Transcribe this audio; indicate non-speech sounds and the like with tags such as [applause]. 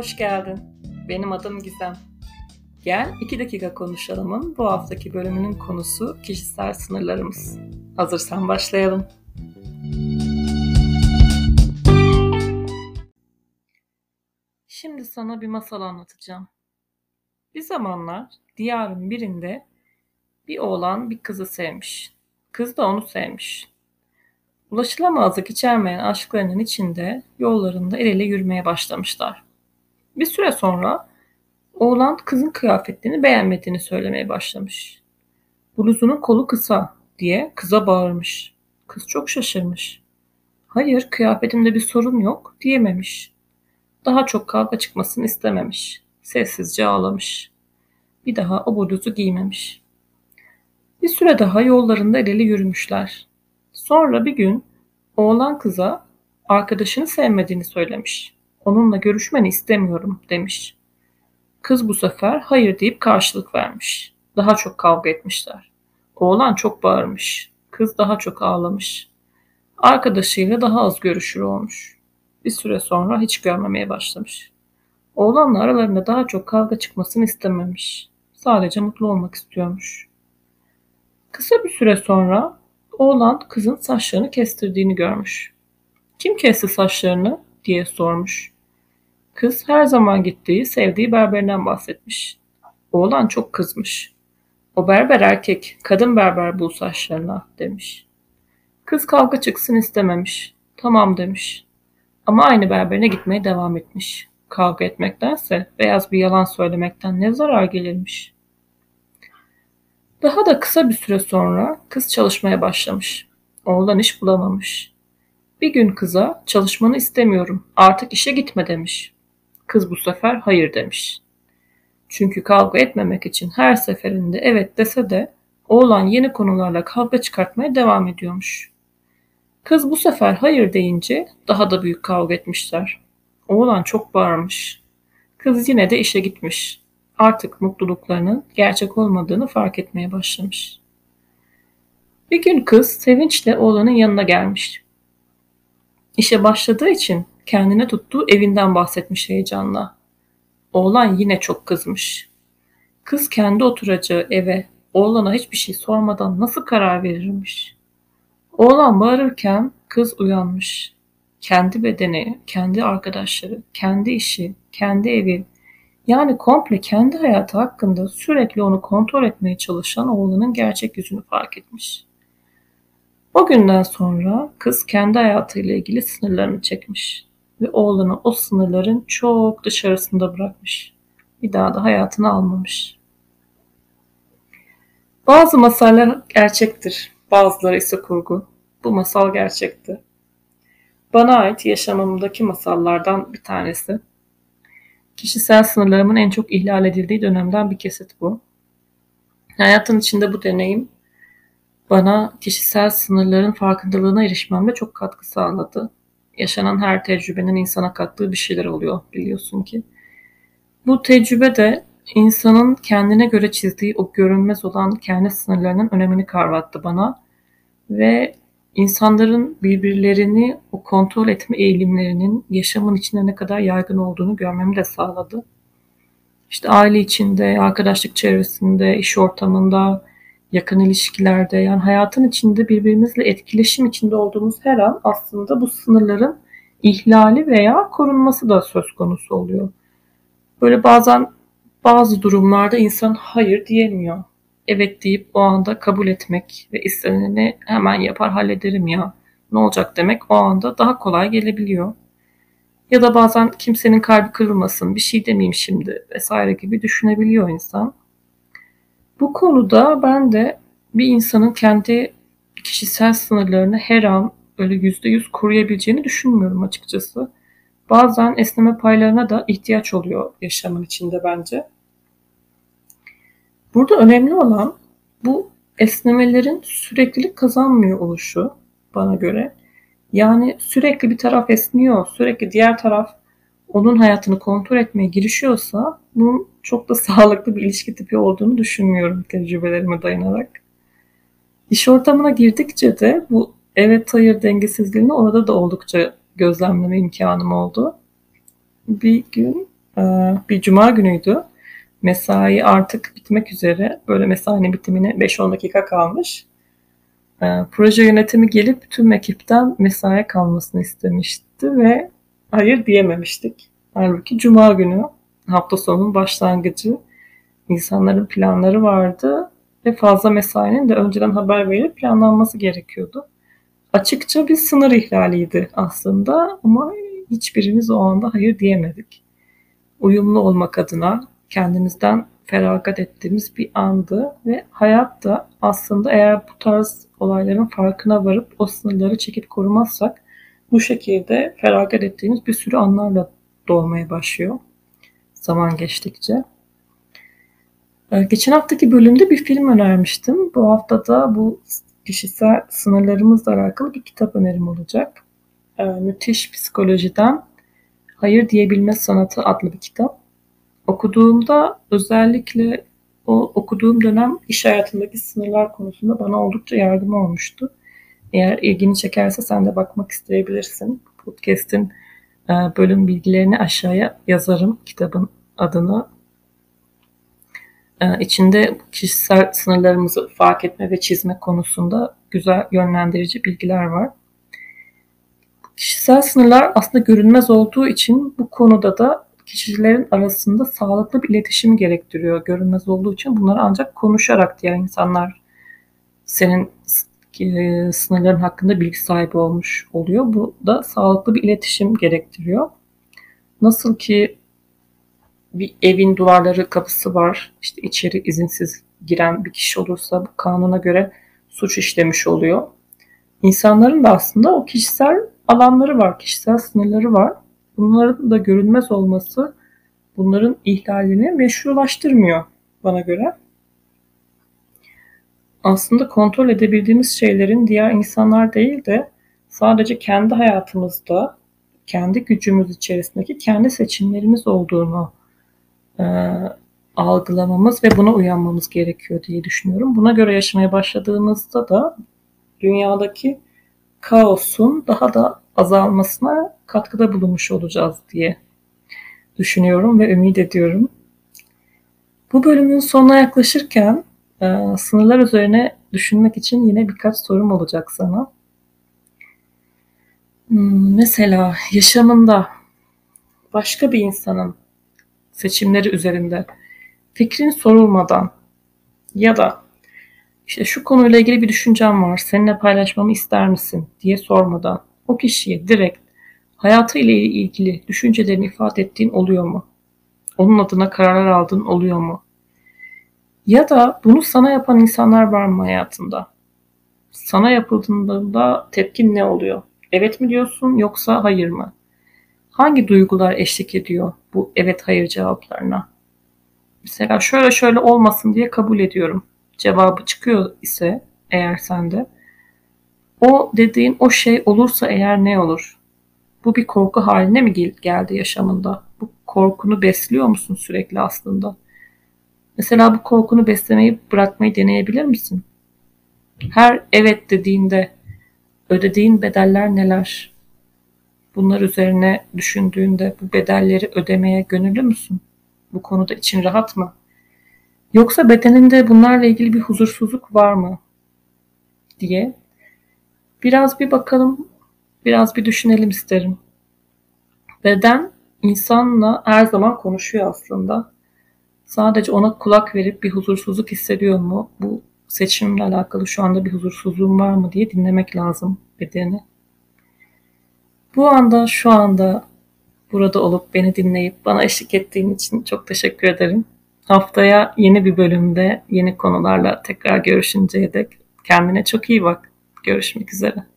Hoş geldin. Benim adım Gizem. Gel 2 dakika konuşalımın bu haftaki bölümünün konusu kişisel sınırlarımız. Hazırsan başlayalım. Şimdi sana bir masal anlatacağım. Bir zamanlar diyarın birinde bir oğlan bir kızı sevmiş. Kız da onu sevmiş. Ulaşılamazlık içermeyen aşklarının içinde yollarında el ele yürümeye başlamışlar. Bir süre sonra oğlan kızın kıyafetlerini beğenmediğini söylemeye başlamış. Bluzunun kolu kısa diye kıza bağırmış. Kız çok şaşırmış. Hayır kıyafetimde bir sorun yok diyememiş. Daha çok kavga çıkmasını istememiş. Sessizce ağlamış. Bir daha o bluzu giymemiş. Bir süre daha yollarında el ele yürümüşler. Sonra bir gün oğlan kıza arkadaşını sevmediğini söylemiş. Onunla görüşmeni istemiyorum demiş. Kız bu sefer hayır deyip karşılık vermiş. Daha çok kavga etmişler. Oğlan çok bağırmış. Kız daha çok ağlamış. Arkadaşıyla daha az görüşür olmuş. Bir süre sonra hiç görmemeye başlamış. Oğlanla aralarında daha çok kavga çıkmasını istememiş. Sadece mutlu olmak istiyormuş. Kısa bir süre sonra oğlan kızın saçlarını kestirdiğini görmüş. Kim kesti saçlarını diye sormuş. Kız her zaman gittiği, sevdiği berberinden bahsetmiş. Oğlan çok kızmış. O berber erkek, kadın berber bul saçlarına demiş. Kız kavga çıksın istememiş. Tamam demiş. Ama aynı berberine gitmeye devam etmiş. Kavga etmektense beyaz bir yalan söylemekten ne zarar gelirmiş. Daha da kısa bir süre sonra kız çalışmaya başlamış. Oğlan iş bulamamış. Bir gün kıza çalışmanı istemiyorum artık işe gitme demiş. Kız bu sefer hayır demiş. Çünkü kavga etmemek için her seferinde evet dese de oğlan yeni konularla kavga çıkartmaya devam ediyormuş. Kız bu sefer hayır deyince daha da büyük kavga etmişler. Oğlan çok bağırmış. Kız yine de işe gitmiş. Artık mutluluklarının gerçek olmadığını fark etmeye başlamış. Bir gün kız sevinçle oğlanın yanına gelmiş. İşe başladığı için kendine tuttuğu evinden bahsetmiş heyecanla. Oğlan yine çok kızmış. Kız kendi oturacağı eve oğlana hiçbir şey sormadan nasıl karar verirmiş? Oğlan bağırırken kız uyanmış. Kendi bedeni, kendi arkadaşları, kendi işi, kendi evi, yani komple kendi hayatı hakkında sürekli onu kontrol etmeye çalışan oğlanın gerçek yüzünü fark etmiş. O günden sonra kız kendi hayatıyla ilgili sınırlarını çekmiş ve oğlunu o sınırların çok dışarısında bırakmış. Bir daha da hayatını almamış. Bazı masallar gerçektir, bazıları ise kurgu. Bu masal gerçekti. Bana ait yaşamımdaki masallardan bir tanesi. Kişisel sınırlarımın en çok ihlal edildiği dönemden bir kesit bu. Hayatın içinde bu deneyim bana kişisel sınırların farkındalığına erişmemde çok katkı sağladı. Yaşanan her tecrübenin insana kattığı bir şeyler oluyor biliyorsun ki. Bu tecrübe de insanın kendine göre çizdiği o görünmez olan kendi sınırlarının önemini kavrattı bana. Ve insanların birbirlerini o kontrol etme eğilimlerinin yaşamın içinde ne kadar yaygın olduğunu görmemi de sağladı. İşte aile içinde, arkadaşlık çevresinde, iş ortamında, yakın ilişkilerde yani hayatın içinde birbirimizle etkileşim içinde olduğumuz her an aslında bu sınırların ihlali veya korunması da söz konusu oluyor. Böyle bazen bazı durumlarda insan hayır diyemiyor. Evet deyip o anda kabul etmek ve isteneni hemen yapar hallederim ya ne olacak demek o anda daha kolay gelebiliyor. Ya da bazen kimsenin kalbi kırılmasın bir şey demeyeyim şimdi vesaire gibi düşünebiliyor insan. Bu konuda ben de bir insanın kendi kişisel sınırlarını her an öyle yüzde yüz koruyabileceğini düşünmüyorum açıkçası. Bazen esneme paylarına da ihtiyaç oluyor yaşamın içinde bence. Burada önemli olan bu esnemelerin süreklilik kazanmıyor oluşu bana göre. Yani sürekli bir taraf esniyor, sürekli diğer taraf onun hayatını kontrol etmeye girişiyorsa bunun çok da [laughs] sağlıklı bir ilişki tipi olduğunu düşünmüyorum tecrübelerime dayanarak. İş ortamına girdikçe de bu evet hayır dengesizliğini orada da oldukça gözlemleme imkanım oldu. Bir gün bir cuma günüydü. Mesai artık bitmek üzere. Böyle mesainin bitimine 5-10 dakika kalmış. Ee, proje yönetimi gelip tüm ekipten mesai kalmasını istemişti ve hayır diyememiştik. Halbuki cuma günü hafta sonunun başlangıcı insanların planları vardı ve fazla mesainin de önceden haber verip planlanması gerekiyordu. Açıkça bir sınır ihlaliydi aslında ama hiçbirimiz o anda hayır diyemedik. Uyumlu olmak adına kendimizden feragat ettiğimiz bir andı ve hayat da aslında eğer bu tarz olayların farkına varıp o sınırları çekip korumazsak bu şekilde feragat ettiğimiz bir sürü anlarla doğmaya başlıyor zaman geçtikçe. Ee, geçen haftaki bölümde bir film önermiştim. Bu hafta da bu kişisel sınırlarımızla alakalı bir kitap önerim olacak. Ee, Müthiş Psikolojiden Hayır Diyebilme Sanatı adlı bir kitap. Okuduğumda özellikle o okuduğum dönem iş hayatındaki sınırlar konusunda bana oldukça yardım olmuştu. Eğer ilgini çekerse sen de bakmak isteyebilirsin. Podcast'in e, bölüm bilgilerini aşağıya yazarım kitabın adını. E, içinde kişisel sınırlarımızı fark etme ve çizme konusunda güzel yönlendirici bilgiler var. Kişisel sınırlar aslında görünmez olduğu için bu konuda da kişilerin arasında sağlıklı bir iletişim gerektiriyor. Görünmez olduğu için bunları ancak konuşarak diğer insanlar senin sınırların hakkında bilgi sahibi olmuş oluyor. Bu da sağlıklı bir iletişim gerektiriyor. Nasıl ki bir evin duvarları kapısı var. İşte içeri izinsiz giren bir kişi olursa bu kanuna göre suç işlemiş oluyor. İnsanların da aslında o kişisel alanları var, kişisel sınırları var. Bunların da görünmez olması bunların ihlalini meşrulaştırmıyor bana göre. Aslında kontrol edebildiğimiz şeylerin diğer insanlar değil de sadece kendi hayatımızda, kendi gücümüz içerisindeki kendi seçimlerimiz olduğunu e, algılamamız ve buna uyanmamız gerekiyor diye düşünüyorum. Buna göre yaşamaya başladığımızda da dünyadaki kaosun daha da azalmasına katkıda bulunmuş olacağız diye düşünüyorum ve ümit ediyorum. Bu bölümün sonuna yaklaşırken e, sınırlar üzerine düşünmek için yine birkaç sorum olacak sana. Hmm, mesela yaşamında başka bir insanın seçimleri üzerinde fikrin sorulmadan ya da işte şu konuyla ilgili bir düşüncem var, seninle paylaşmamı ister misin diye sormadan o kişiye direkt hayatı ile ilgili düşüncelerini ifade ettiğin oluyor mu? Onun adına kararlar aldığın oluyor mu? Ya da bunu sana yapan insanlar var mı hayatında? Sana yapıldığında tepkin ne oluyor? Evet mi diyorsun yoksa hayır mı? Hangi duygular eşlik ediyor bu evet hayır cevaplarına? Mesela şöyle şöyle olmasın diye kabul ediyorum. Cevabı çıkıyor ise eğer sende o dediğin o şey olursa eğer ne olur? Bu bir korku haline mi geldi yaşamında? Bu korkunu besliyor musun sürekli aslında? Mesela bu korkunu beslemeyi bırakmayı deneyebilir misin? Her evet dediğinde ödediğin bedeller neler? Bunlar üzerine düşündüğünde bu bedelleri ödemeye gönüllü müsün? Bu konuda için rahat mı? Yoksa bedeninde bunlarla ilgili bir huzursuzluk var mı? diye biraz bir bakalım, biraz bir düşünelim isterim. Beden insanla her zaman konuşuyor aslında. Sadece ona kulak verip bir huzursuzluk hissediyor mu? Bu seçimle alakalı şu anda bir huzursuzluğum var mı diye dinlemek lazım bedeni. Bu anda şu anda burada olup beni dinleyip bana eşlik ettiğin için çok teşekkür ederim. Haftaya yeni bir bölümde yeni konularla tekrar görüşünceye dek kendine çok iyi bak. Görüşmek üzere.